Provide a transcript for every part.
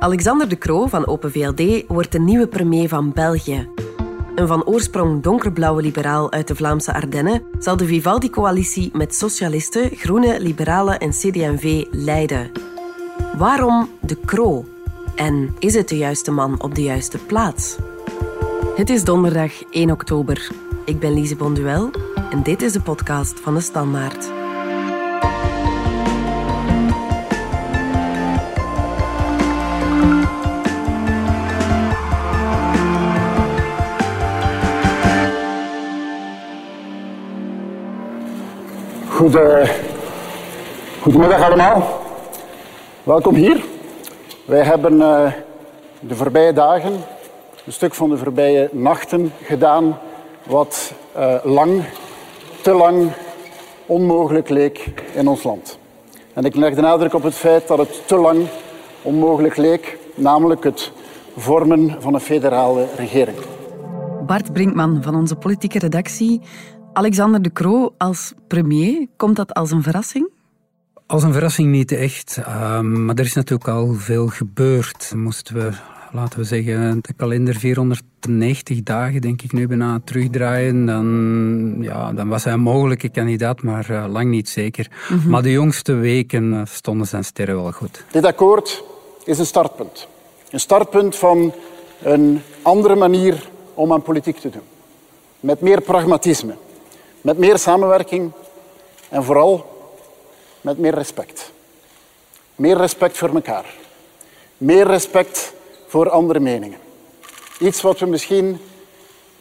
Alexander De Croo van Open VLD wordt de nieuwe premier van België. Een van oorsprong donkerblauwe liberaal uit de Vlaamse Ardennen zal de Vivaldi-coalitie met socialisten, groenen, liberalen en CD&V leiden. Waarom De Croo? En is het de juiste man op de juiste plaats? Het is donderdag 1 oktober. Ik ben Lise Bonduel en dit is de podcast van de Standaard. Goedemiddag allemaal. Welkom hier. Wij hebben uh, de voorbije dagen, een stuk van de voorbije nachten gedaan, wat uh, lang, te lang onmogelijk leek in ons land. En ik leg de nadruk op het feit dat het te lang onmogelijk leek, namelijk het vormen van een federale regering. Bart Brinkman van onze politieke redactie. Alexander De Croo als premier, komt dat als een verrassing? Als een verrassing niet echt, ehm, maar er is natuurlijk al veel gebeurd. Moesten we, laten we zeggen, de kalender 490 dagen, denk ik nu bijna terugdraaien, dan, ja, dan was hij een mogelijke kandidaat, maar uh, lang niet zeker. Mhm. Maar de jongste weken uh, stonden zijn sterren wel goed. Dit akkoord is een startpunt. Een startpunt van een andere manier om aan politiek te doen. Met meer pragmatisme, met meer samenwerking en vooral met meer respect. Meer respect voor elkaar. Meer respect voor andere meningen. Iets wat we misschien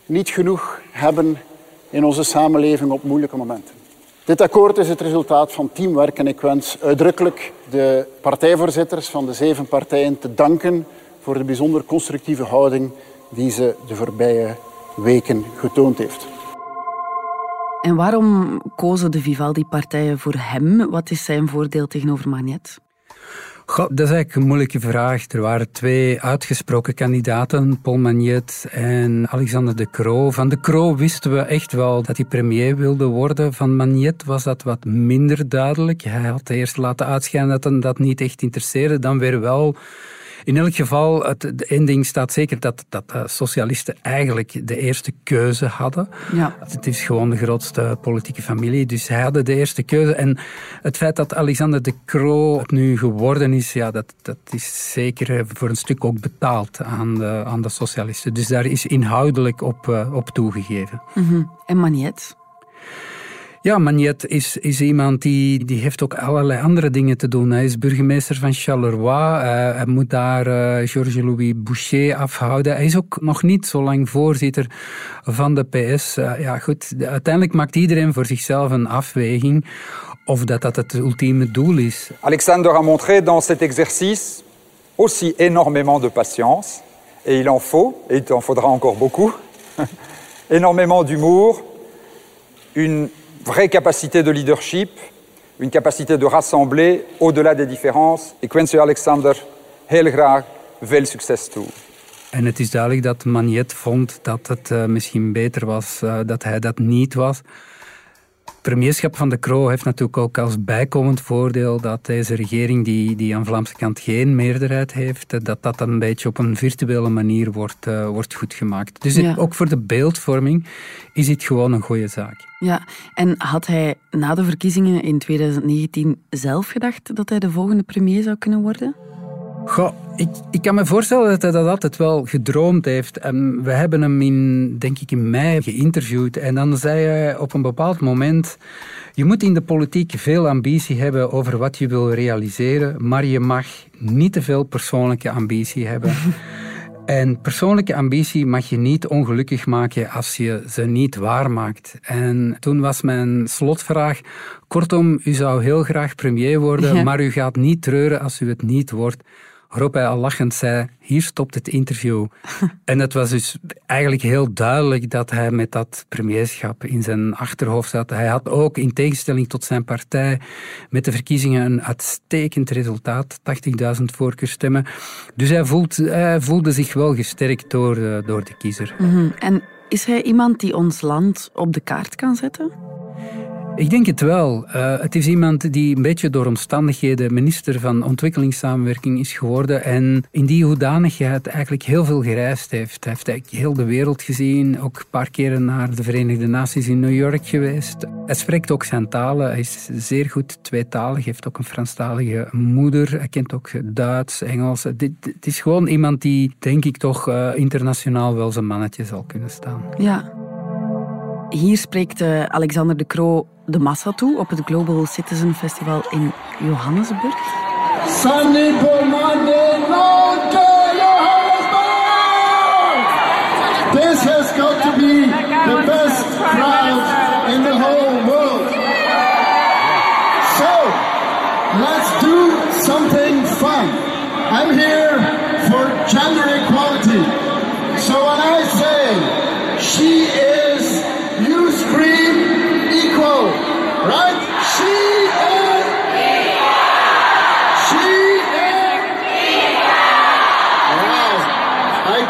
niet genoeg hebben in onze samenleving op moeilijke momenten. Dit akkoord is het resultaat van teamwerk en ik wens uitdrukkelijk de partijvoorzitters van de zeven partijen te danken voor de bijzonder constructieve houding die ze de voorbije weken getoond heeft. En waarom kozen de Vivaldi-partijen voor hem? Wat is zijn voordeel tegenover Magnet? Dat is eigenlijk een moeilijke vraag. Er waren twee uitgesproken kandidaten, Paul Magnet en Alexander De Croo. Van De Croo wisten we echt wel dat hij premier wilde worden. Van Magnet was dat wat minder duidelijk. Hij had eerst laten uitschijnen dat hem dat niet echt interesseerde. Dan weer wel in elk geval, het, één ding staat zeker dat, dat uh, socialisten eigenlijk de eerste keuze hadden. Ja. Het is gewoon de grootste politieke familie, dus hij hadden de eerste keuze. En het feit dat Alexander de Croo nu geworden is, ja, dat, dat is zeker eh, voor een stuk ook betaald aan de, aan de socialisten. Dus daar is inhoudelijk op, uh, op toegegeven. Mm -hmm. En Magnet? Ja, Magnet is, is iemand die, die heeft ook allerlei andere dingen te doen. Hij is burgemeester van Charleroi. Uh, hij moet daar uh, Georges-Louis Boucher afhouden. Hij is ook nog niet zo lang voorzitter van de PS. Eh, ja, goed, uiteindelijk maakt iedereen voor zichzelf een afweging of dat dat het ultieme doel is. Alexander a montré dans cet exercice aussi énormément de patience. Et il en faut, et il en faudra encore beaucoup. énormément d'humour, une vraie capacité de leadership, une capacité de rassembler au-delà des différences. Ik wens u Alexander heel graag veel succes toe. En het is duidelijk dat Magnet vond dat het uh, misschien beter was uh, dat hij dat niet was premierschap van de Croo heeft natuurlijk ook als bijkomend voordeel dat deze regering, die, die aan Vlaamse kant geen meerderheid heeft, dat dat een beetje op een virtuele manier wordt, uh, wordt goedgemaakt. Dus ook voor de beeldvorming is het gewoon een goede zaak. Ja, en had hij na de verkiezingen in 2019 zelf gedacht dat hij de volgende premier zou kunnen worden? Goh, ik, ik kan me voorstellen dat hij dat altijd wel gedroomd heeft. En we hebben hem in, denk ik, in mei geïnterviewd. En dan zei hij op een bepaald moment... Je moet in de politiek veel ambitie hebben over wat je wil realiseren, maar je mag niet te veel persoonlijke ambitie hebben. En persoonlijke ambitie mag je niet ongelukkig maken als je ze niet waarmaakt. En toen was mijn slotvraag: kortom, u zou heel graag premier worden, maar u gaat niet treuren als u het niet wordt waarop hij al lachend zei, hier stopt het interview. en het was dus eigenlijk heel duidelijk dat hij met dat premierschap in zijn achterhoofd zat. Hij had ook, in tegenstelling tot zijn partij, met de verkiezingen een uitstekend resultaat, 80.000 voorkeurstemmen. Dus hij, voelt, hij voelde zich wel gesterkt door, eh, door de kiezer. Mhm. En is hij iemand die ons land op de kaart kan zetten? Ik denk het wel. Uh, het is iemand die een beetje door omstandigheden minister van ontwikkelingssamenwerking is geworden en in die hoedanigheid eigenlijk heel veel gereisd heeft. Hij heeft eigenlijk heel de wereld gezien, ook een paar keren naar de Verenigde Naties in New York geweest. Hij spreekt ook zijn talen, hij is zeer goed tweetalig, heeft ook een Franstalige moeder, hij kent ook Duits, Engels. Het is gewoon iemand die, denk ik, toch uh, internationaal wel zijn mannetje zal kunnen staan. Ja. Hier spreekt uh, Alexander de Croo de massa toe op het Global Citizen Festival in Johannesburg. Sunday Monday, Johannesburg! This has got to be the best crowd in the whole world. So, let's do something fun. I'm here for gender equality. So when I say she is,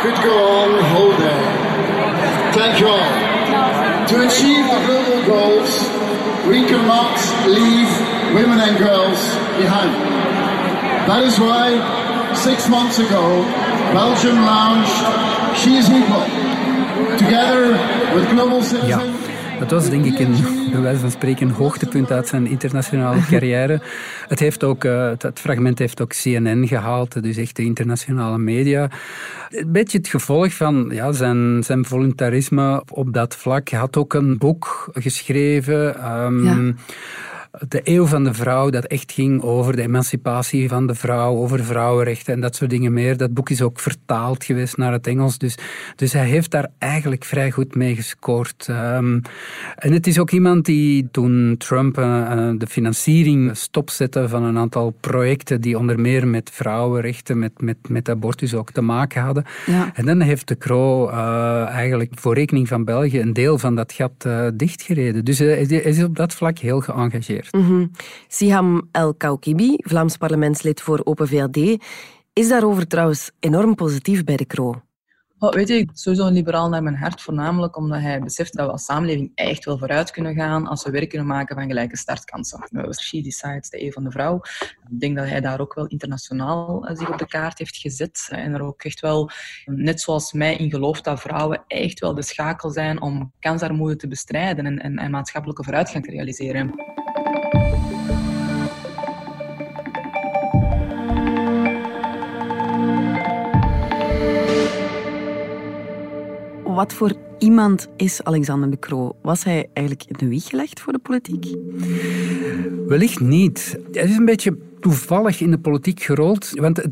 I could go on the whole day. Thank you all. To achieve the global goals, we cannot leave women and girls behind. That is why six months ago, Belgium launched She is Equal, together with Global Citizen. Ja. Dat was denk ik een, bij wijze van spreken een hoogtepunt uit zijn internationale carrière. Het, heeft ook, uh, het fragment heeft ook CNN gehaald, dus echt de internationale media. Een beetje het gevolg van ja, zijn, zijn voluntarisme op dat vlak. Hij had ook een boek geschreven. Um, ja de eeuw van de vrouw, dat echt ging over de emancipatie van de vrouw, over vrouwenrechten en dat soort dingen meer. Dat boek is ook vertaald geweest naar het Engels. Dus, dus hij heeft daar eigenlijk vrij goed mee gescoord. Um, en het is ook iemand die toen Trump uh, de financiering stopzette van een aantal projecten die onder meer met vrouwenrechten, met, met, met abortus ook te maken hadden. Ja. En dan heeft de Croo uh, eigenlijk voor rekening van België een deel van dat gat uh, dichtgereden. Dus hij is op dat vlak heel geëngageerd. Mm Siham El Kaukibi, Vlaams parlementslid voor Open VLD, is daarover trouwens enorm positief bij de Kro. Oh, weet je, sowieso een liberaal naar mijn hart, voornamelijk omdat hij beseft dat we als samenleving echt wel vooruit kunnen gaan als we werk kunnen maken van gelijke startkansen. She Decides, de E van de vrouw. Ik denk dat hij daar ook wel internationaal eh, zich op de kaart heeft gezet en er ook echt wel, net zoals mij, in gelooft dat vrouwen echt wel de schakel zijn om kansarmoede te bestrijden en, en, en maatschappelijke vooruitgang te realiseren. Wat voor iemand is Alexander de Croo? Was hij eigenlijk in de wieg gelegd voor de politiek? Wellicht niet. Hij is een beetje toevallig in de politiek gerold. Want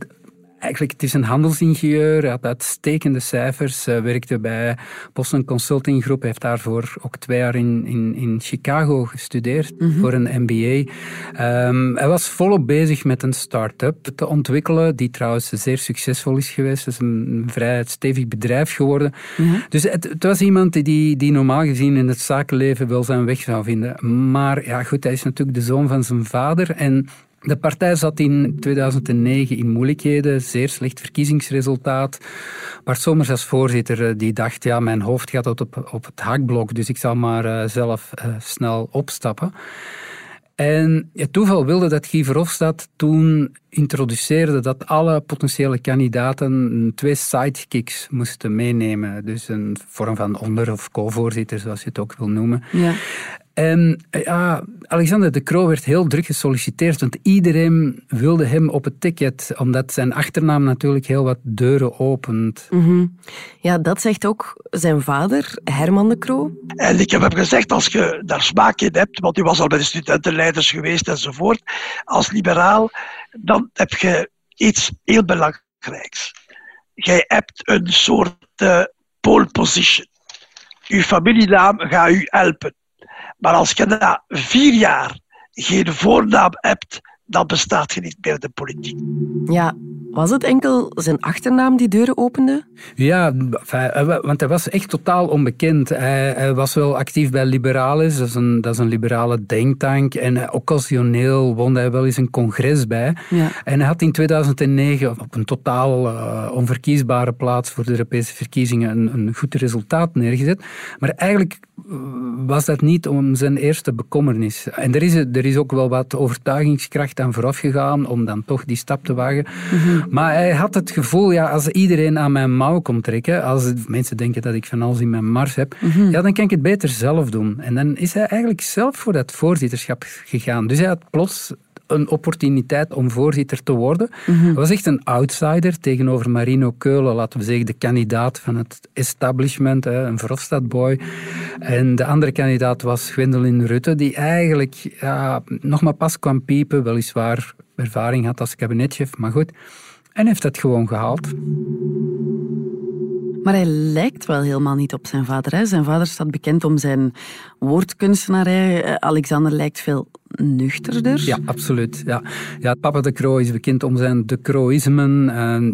Eigenlijk, het is een handelsingenieur, hij had uitstekende cijfers, werkte bij Boston Consulting Group, heeft daarvoor ook twee jaar in, in, in Chicago gestudeerd mhm. voor een MBA. Ehm, hij was volop bezig met een start-up te ontwikkelen, die trouwens zeer succesvol is geweest. Het is een, vrij stevig bedrijf geworden. Mhm. Dus het, het, was iemand die, die normaal gezien in het zakenleven wel zijn weg zou vinden. Maar ja, goed, hij is natuurlijk de zoon van zijn vader en de partij zat in 2009 in moeilijkheden, zeer slecht verkiezingsresultaat. Bart Somers als voorzitter eh, die dacht, ja, mijn hoofd gaat op, op het hakblok, dus ik zal maar uh, zelf uh, snel opstappen. En het toeval wilde dat Guy Verhofstadt toen introduceerde dat alle potentiële kandidaten twee sidekicks moesten meenemen. Dus een vorm van onder- of co-voorzitter, zoals je het ook wil noemen. Ja. En ja, Alexander de Croo werd heel druk gesolliciteerd, want iedereen wilde hem op het ticket, omdat zijn achternaam natuurlijk heel wat deuren opent. Mm Ja, dat zegt ook zijn vader, Herman de Croo. En ik heb hem gezegd, als je daar smaak in hebt, want hij was al bij de studentenleiders geweest enzovoort, als liberaal, dan heb je iets heel belangrijks. Jij hebt een soort uh, pole position. Uw familienaam gaat u helpen. Maar als je na vier jaar geen voornaam hebt, dan bestaat je niet meer de politiek. Ja, was het enkel zijn achternaam die deuren opende? Ja, want hij was echt totaal onbekend. Hij, was wel actief bij Liberalis, dat is, een, dat is een liberale denktank. En occasioneel woonde hij wel eens een congres bij. Ja. En hij had in 2009 op een totaal uh, onverkiesbare plaats voor de Europese verkiezingen een, een goed resultaat neergezet. Maar eigenlijk was dat niet om zijn eerste bekommernis. En er is, er is ook wel wat overtuigingskracht aan vooraf gegaan om dan toch die stap te wagen. Mhm. Maar hij had het gevoel, ja, als iedereen aan mijn mouw komt trekken, als mensen denken dat ik van alles in mijn mars heb, mhm. ja, dan kan ik het beter zelf doen. En dan is hij eigenlijk zelf voor dat voorzitterschap gegaan. Dus hij had plots een opportuniteit om voorzitter te worden. Mm Hij was echt een outsider tegenover Marino Keulen, laten we zeggen, de kandidaat van het establishment, een Verhofstadtboy. En de andere kandidaat was Gwendoline Rutte, die eigenlijk ja, nog maar pas kwam piepen, weliswaar ervaring had als kabinetchef, maar goed. En heeft dat gewoon gehaald. Maar hij lijkt wel helemaal niet op zijn vader. Hè? Zijn vader staat bekend om zijn woordkunstenarij. Eh, Alexander lijkt veel nuchterder. Ja, absoluut. Ja. Ja, Papa de Croo is bekend om zijn de Croïsmen.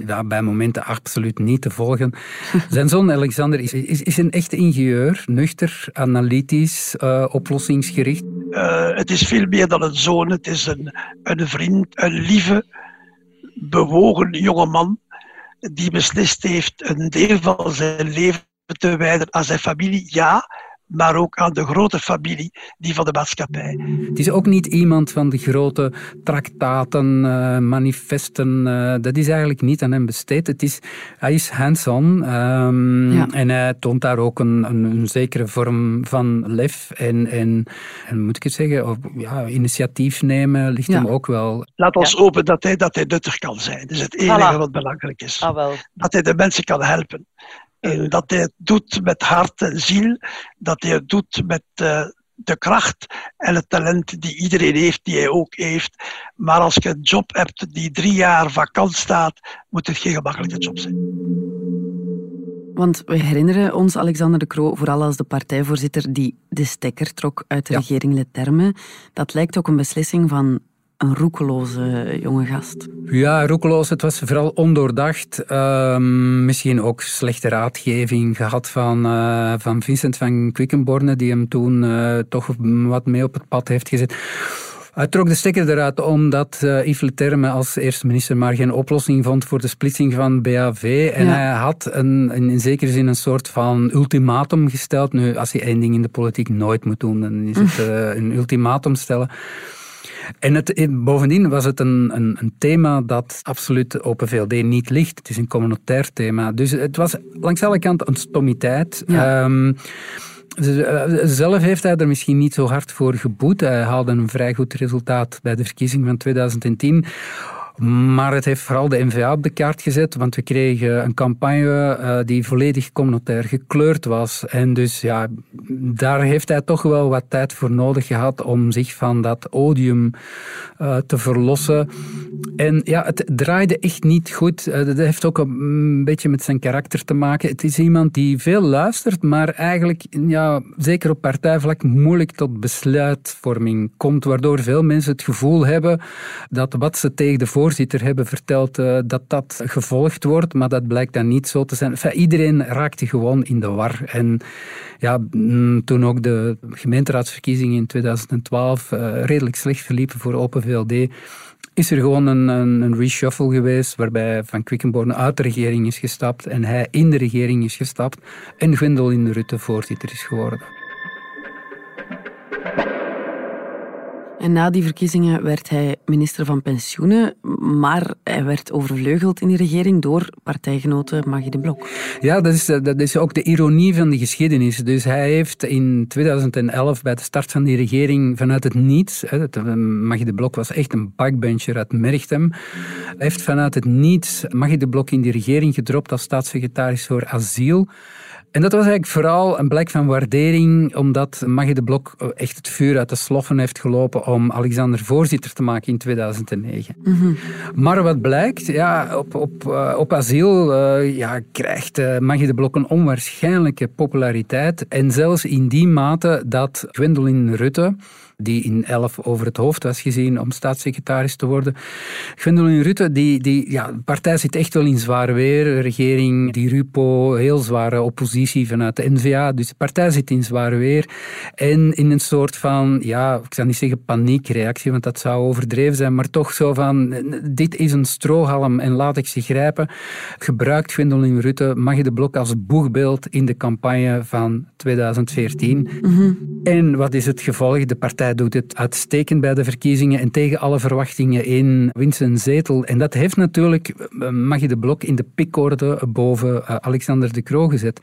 ja, bij momenten absoluut niet te volgen. zijn zoon Alexander is, is, is een echte ingenieur. Nuchter, analytisch, uh, oplossingsgericht. Uh, het is veel meer dan een zoon. Het is een, een vriend, een lieve, bewogen jonge man die beslist heeft een deel van zijn leven te wijden aan zijn familie, ja, maar ook aan de grote familie, die van de maatschappij. Het is ook niet iemand van de grote traktaten, uh, manifesten. Uh, dat is eigenlijk niet aan hem besteed. Het is, hij is hands-on um, en hij toont daar ook een, een, een, zekere vorm van lef en, en, en moet ik het zeggen, of, ja, initiatief nemen ligt hem ook wel. Laat ons hopen dat hij, dat hij nuttig kan zijn. Dat is het enige wat belangrijk is. Ah, dat hij de mensen kan helpen. En dat hij het doet met hart en ziel, dat hij het doet met uh, de kracht en het talent die iedereen heeft, die hij ook heeft. Maar als je een job hebt die drie jaar vakant staat, moet het geen gemakkelijke job zijn. Want we herinneren ons Alexander de Croo vooral als de partijvoorzitter die de stekker trok uit de regering Leterme. Dat lijkt ook een beslissing van een roekeloze jonge gast. Ja, roekeloos. Het was vooral ondoordacht. Ehm, misschien ook slechte raadgeving gehad van, uh, van Vincent van Quickenborne, die hem toen uh, toch wat mee op het pad heeft gezet. Hij trok de stekker eruit omdat uh, Yves Leterme als eerste minister maar geen oplossing vond voor de splitsing van BAV. En hij had een, in zekere zin een soort van ultimatum gesteld. Nu, als je één ding in de politiek nooit moet doen, dan is het een ultimatum stellen. En het, bovendien was het een, een, een, thema dat absoluut Open VLD niet ligt. Het is een communautair thema. Dus het was langs alle kanten een stommiteit. Ehm, zelf heeft hij er misschien niet zo hard voor geboet. Hij haalde een vrij goed resultaat bij de verkiezing van 2010. Maar het heeft vooral de NVA op de kaart gezet, want we kregen een campagne uh, die volledig communautair gekleurd was. En dus ja, daar heeft hij toch wel wat tijd voor nodig gehad om zich van dat odium uh, te verlossen. En ja, het draaide echt niet goed. Uh, dat heeft ook een beetje met zijn karakter te maken. Het is iemand die veel luistert, maar eigenlijk, ja, zeker op partijvlak, moeilijk tot besluitvorming komt, waardoor veel mensen het gevoel hebben dat wat ze tegen de voorzitter hebben verteld uh, dat dat gevolgd wordt, maar dat blijkt dan niet zo te zijn. Enfin, iedereen raakte gewoon in de war. En ja, mm, toen ook de gemeenteraadsverkiezingen in 2012 uh, eh, redelijk slecht verliepen voor Open VLD, is er gewoon een, een, een, reshuffle geweest waarbij Van Quickenborne uit de regering is gestapt en hij in de regering is gestapt en Gwendoline Rutte voorzitter is geworden. En na die verkiezingen werd hij minister van Pensioenen, maar hij werd overvleugeld in die regering door partijgenote Maggie de Blok. Ja, dat is, dat is ook de ironie van de geschiedenis. Dus hij heeft in 2011 bij de start van die regering vanuit het niets, Maggie de Blok was echt een backbencher uit Merchtem, heeft vanuit het niets Maggie de Blok in die regering gedropt als staatssecretaris voor asiel. En dat was eigenlijk vooral een blijk van waardering, omdat Maggie de Blok echt het vuur uit de sloffen heeft gelopen om Alexander voorzitter te maken in 2009. Mhm. Maar wat blijkt, ja, op, op, eh, op asiel uh, ja, krijgt uh, Maggie de Blok een onwaarschijnlijke populariteit. En zelfs in die mate dat Gwendoline Rutte, die in 11 over het hoofd was gezien om staatssecretaris te worden. Gwendoline Rutte, die, die, ja, de partij zit echt wel in zwaar weer. De regering, die RUPO, heel zware oppositie vanuit de NVA. Dus de partij zit in zwaar weer. En in een soort van, ja, ik zou niet zeggen paniekreactie, want dat zou overdreven zijn, maar toch zo van, dit is een strohalm en laat ik ze grijpen. Gebruikt Gwendoline Rutte Maggie de Blok als boegbeeld in de campagne van 2014. En wat is het gevolg? De partij doet het uitstekend bij de verkiezingen en tegen alle verwachtingen in winst een zetel. En dat heeft natuurlijk eh, Maggie de Blok in de pikorde boven eh, Alexander de Croo gezet.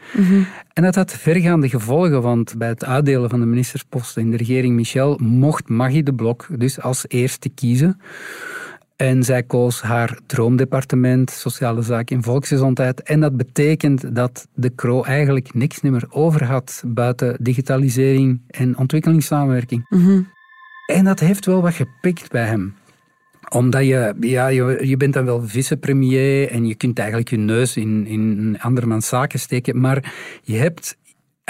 En dat had vergaande gevolgen, want bij het uitdelen van de ministersposten in de regering Michel mocht Maggie de Blok dus als eerste kiezen. En zij koos haar droomdepartement, sociale zaken en volksgezondheid. En dat betekent dat de Kro eigenlijk niks meer over had buiten digitalisering en ontwikkelingssamenwerking. En dat heeft wel wat gepikt bij hem omdat je, ja, je, je bent dan wel vicepremier en je kunt eigenlijk je neus in, in andermans zaken steken, maar je hebt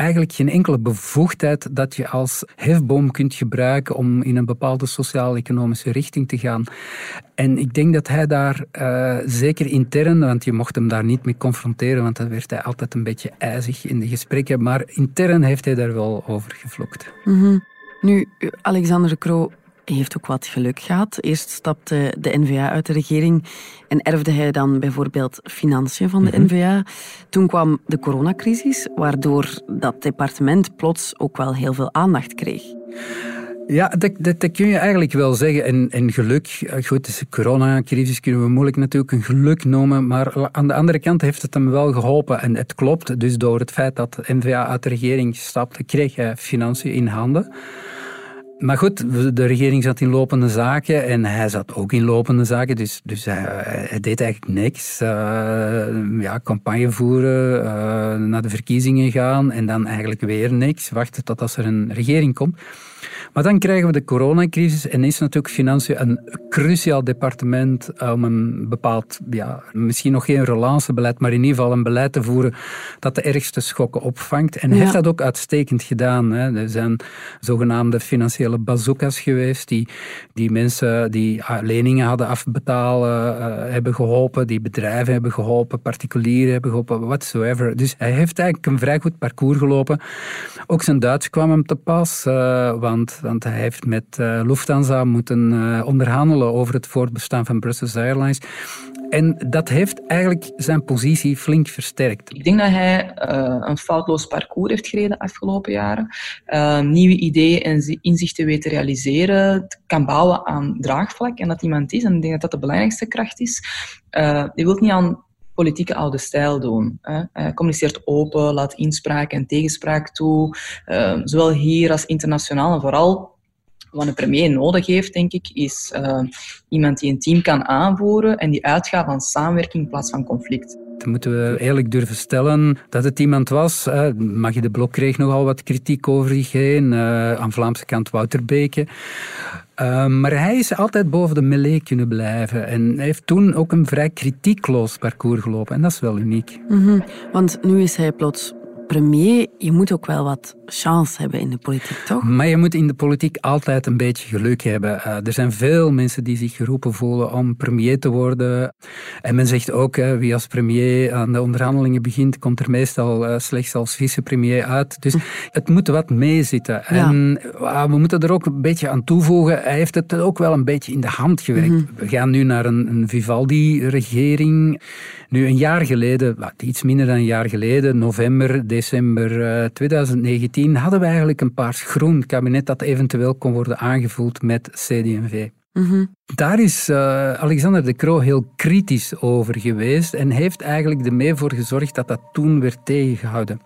eigenlijk geen enkele bevoegdheid dat je als hefboom kunt gebruiken om in een bepaalde sociaal-economische richting te gaan. En ik denk dat hij daar uh, zeker intern, want je mocht hem daar niet mee confronteren, want dan werd hij altijd een beetje ijzig in de gesprekken, maar intern heeft hij daar wel over gevlokt. Nu, Alexander Kroo heeft ook wat geluk gehad. Eerst stapte de NVA uit de regering en erfde hij dan bijvoorbeeld financiën van de NVA. Toen kwam de coronacrisis, waardoor dat departement plots ook wel heel veel aandacht kreeg. Ja, dat, dat, dat, kun je eigenlijk wel zeggen. En, en geluk, goed, de coronacrisis kunnen we moeilijk natuurlijk een geluk noemen, maar aan de andere kant heeft het hem wel geholpen. En het klopt, dus door het feit dat de NVA uit de regering stapte, kreeg hij financiën in handen. Maar goed, de regering zat in lopende zaken en hij zat ook in lopende zaken, dus, dus hij, deed eigenlijk niks. Uh, ja, campagne voeren, uh, naar de verkiezingen gaan en dan eigenlijk weer niks. Wachten tot als er een regering komt. Maar dan krijgen we de coronacrisis en is natuurlijk financiën een cruciaal departement om een bepaald, ja, misschien nog geen relancebeleid, maar in ieder geval een beleid te voeren dat de ergste schokken opvangt. En hij heeft dat ook uitstekend gedaan. Hè. Er zijn zogenaamde financiële bazookas geweest die, die mensen die leningen hadden afbetalen uh, hebben geholpen, die bedrijven hebben geholpen, particulieren hebben geholpen, whatsoever. Dus hij heeft eigenlijk een vrij goed parcours gelopen. Ook zijn Duits kwam hem te pas, uh, want want hij heeft met uh, Lufthansa moeten uh, onderhandelen over het voortbestaan van Brussels Airlines. En dat heeft eigenlijk zijn positie flink versterkt. Ik denk dat hij uh, een foutloos parcours heeft gereden de afgelopen jaren. nieuwe ideeën en inzichten weet te realiseren, kan bouwen aan draagvlak en dat iemand is. En ik denk dat dat de belangrijkste kracht is. je wilt niet aan politieke oude stijl doen. Communiceert open, laat inspraak en tegenspraak toe, ehm, zowel hier als internationaal. En vooral wat een premier nodig heeft, denk ik, is ehm, iemand die een team kan aanvoeren en die uitgaat van samenwerking in plaats van conflict. Dan moeten we eerlijk durven stellen dat het iemand was. Maggie de Blok kreeg nogal wat kritiek over zich heen. Uh, aan Vlaamse kant Wouter Beke. Uh, maar hij is altijd boven de melee kunnen blijven. En hij heeft toen ook een vrij kritiekloos parcours gelopen. En dat is wel uniek. -hmm. Want nu is hij plots premier, je moet ook wel wat chance hebben in de politiek, toch? Maar je moet in de politiek altijd een beetje geluk hebben. Uh, er zijn veel mensen die zich geroepen voelen om premier te worden. En men zegt ook, uh, wie als premier aan de onderhandelingen begint, komt er meestal uh, slechts als vicepremier uit. Dus het moet wat meezitten. Ja. En we moeten er ook een beetje aan toevoegen, hij heeft het ook wel een beetje in de hand gewerkt. Mm -hmm. We gaan nu naar een, een Vivaldi-regering. Nu, een jaar geleden, wat, iets minder dan een jaar geleden, november, december 2019, hadden we eigenlijk een paars groen kabinet dat eventueel kon worden aangevuld met CD&V. Mm -hmm. Daar is uh, Alexander de Croo heel kritisch over geweest en heeft eigenlijk ermee voor gezorgd dat dat toen werd tegengehouden.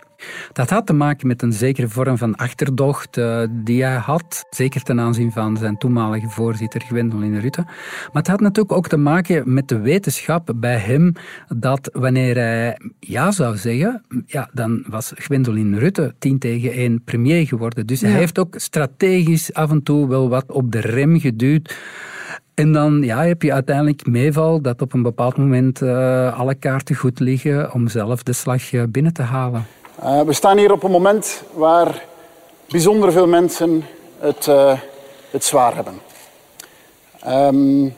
Dat had te maken met een zekere vorm van achterdocht uh, die hij had, zeker ten aanzien van zijn toenmalige voorzitter Gwendoline Rutte. Maar het had natuurlijk ook te maken met de wetenschap bij hem dat wanneer hij ja zou zeggen, ja, dan was Gwendoline Rutte 10 tegen 1 premier geworden. Dus ja. hij heeft ook strategisch af en toe wel wat op de rem geduwd. En dan ja, heb je uiteindelijk meeval dat op een bepaald moment uh, alle kaarten goed liggen om zelf de slag binnen te halen. Uh, we staan hier op een moment waar bijzonder veel mensen het uh, het zwaar hebben. Um,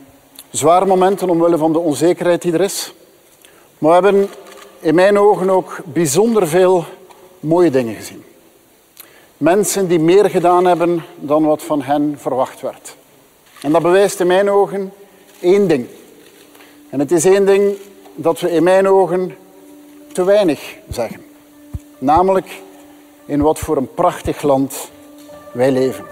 zware momenten omwille van de onzekerheid die er is. Maar we hebben in mijn ogen ook bijzonder veel mooie dingen gezien. Mensen die meer gedaan hebben dan wat van hen verwacht werd. En dat bewijst in mijn ogen één ding. En het is één ding dat we in mijn ogen te weinig zeggen. Namelijk in wat voor een prachtig land wij leven.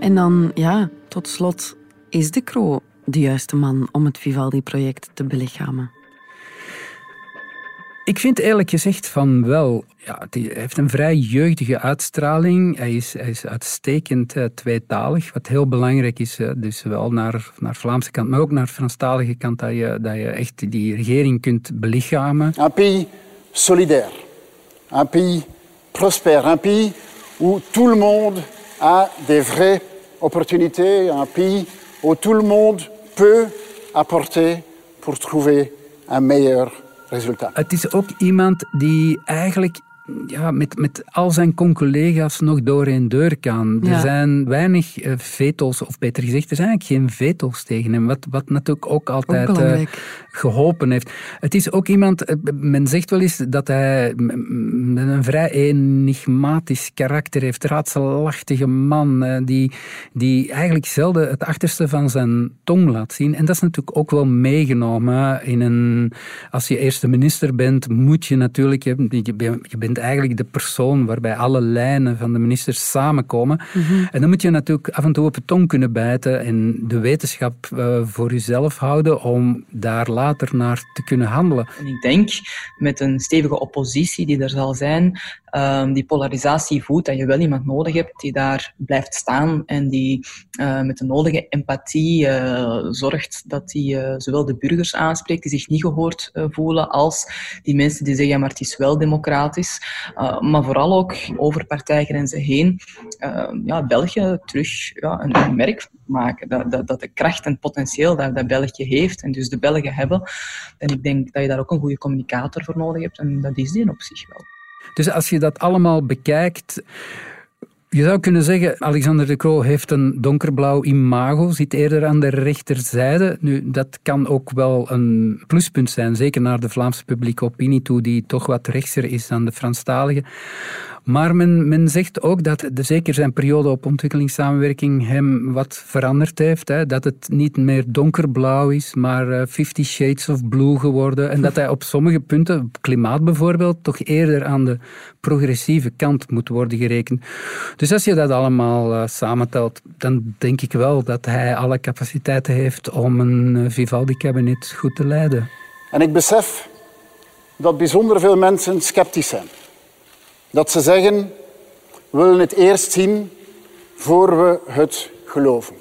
En dan, ja, tot slot, is de Croo de juiste man om het Vivaldi-project te belichamen? Ik vind eerlijk gezegd van wel. Ja, hij heeft een vrij jeugdige uitstraling. Hij is, hij is uitstekend uh, tweetalig, wat heel belangrijk is. Uh, dus wel naar, naar Vlaamse kant, maar ook naar Franstalige kant, dat je, dat je echt die regering kunt belichamen. Un pays solidaire, un pays prospère, un pays où tout le monde a des vraies opportunités, un pays où tout le monde peut apporter pour trouver un meilleur resultaat. Het is ook iemand die eigenlijk ja, met, met al zijn collega's nog door en deur kan. Er zijn weinig uh, veto's, of beter gezegd, er zijn eigenlijk geen veto's tegen hem. Wat, wat natuurlijk ook altijd uh, geholpen heeft. Het is ook iemand, uh, men zegt wel eens dat hij een vrij enigmatisch karakter heeft. Raadselachtige man, die, die eigenlijk zelden het achterste van zijn tong laat zien. En dat is natuurlijk ook wel meegenomen in een... Als je eerste minister bent, moet je natuurlijk... Je, je bent eigenlijk de persoon waarbij alle lijnen van de ministers samenkomen. En dan moet je natuurlijk af en toe op het tong kunnen bijten en de wetenschap uh, voor jezelf houden om daar later naar te kunnen handelen. En ik denk met een stevige oppositie die er zal zijn, um, die polarisatie voedt, dat je wel iemand nodig hebt die daar blijft staan en die uh, met de nodige empathie uh, zorgt dat hij zowel de burgers aanspreekt die zich niet gehoord voelen, als die mensen die zeggen, ja, maar het is wel democratisch. Uh, maar vooral ook over partijgrenzen heen uh, ja, België terug ja, een, merk maken. Dat, dat, dat de kracht en potentieel dat, dat België heeft en dus de Belgen hebben. En ik denk dat je daar ook een goede communicator voor nodig hebt en dat is die op zich wel. Dus als je dat allemaal bekijkt, je zou kunnen zeggen, Alexander de Croo heeft een donkerblauw imago, zit eerder aan de rechterzijde. Nu, dat kan ook wel een pluspunt zijn, zeker naar de Vlaamse publieke opinie toe, die toch wat rechtser is dan de Franstalige. Maar men, zegt ook dat zeker zijn periode op ontwikkelingssamenwerking hem wat veranderd heeft. Hè? Dat het niet meer donkerblauw is, maar uh, Fifty Shades of Blue geworden. En dat hij op sommige punten, klimaat bijvoorbeeld, toch eerder aan de progressieve kant moet worden gerekend. Dus als je dat allemaal uh, samentelt, dan denk ik wel dat hij alle capaciteiten heeft om een uh, Vivaldi-kabinet goed te leiden. En ik besef dat bijzonder veel mensen sceptisch zijn. Dat ze zeggen, we willen het eerst zien voor we het geloven.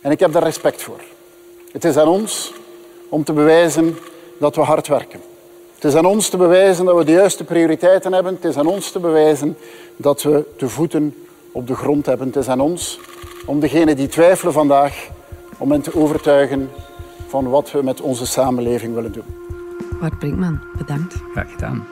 En ik heb daar respect voor. Het is aan ons om te bewijzen dat we hard werken. Het is aan ons te bewijzen dat we de juiste prioriteiten hebben. Het is aan ons te bewijzen dat we de voeten op de grond hebben. Het is aan ons om degenen die twijfelen vandaag, om hen te overtuigen van wat we met onze samenleving willen doen. Bart Brinkman, bedankt. Graag gedaan.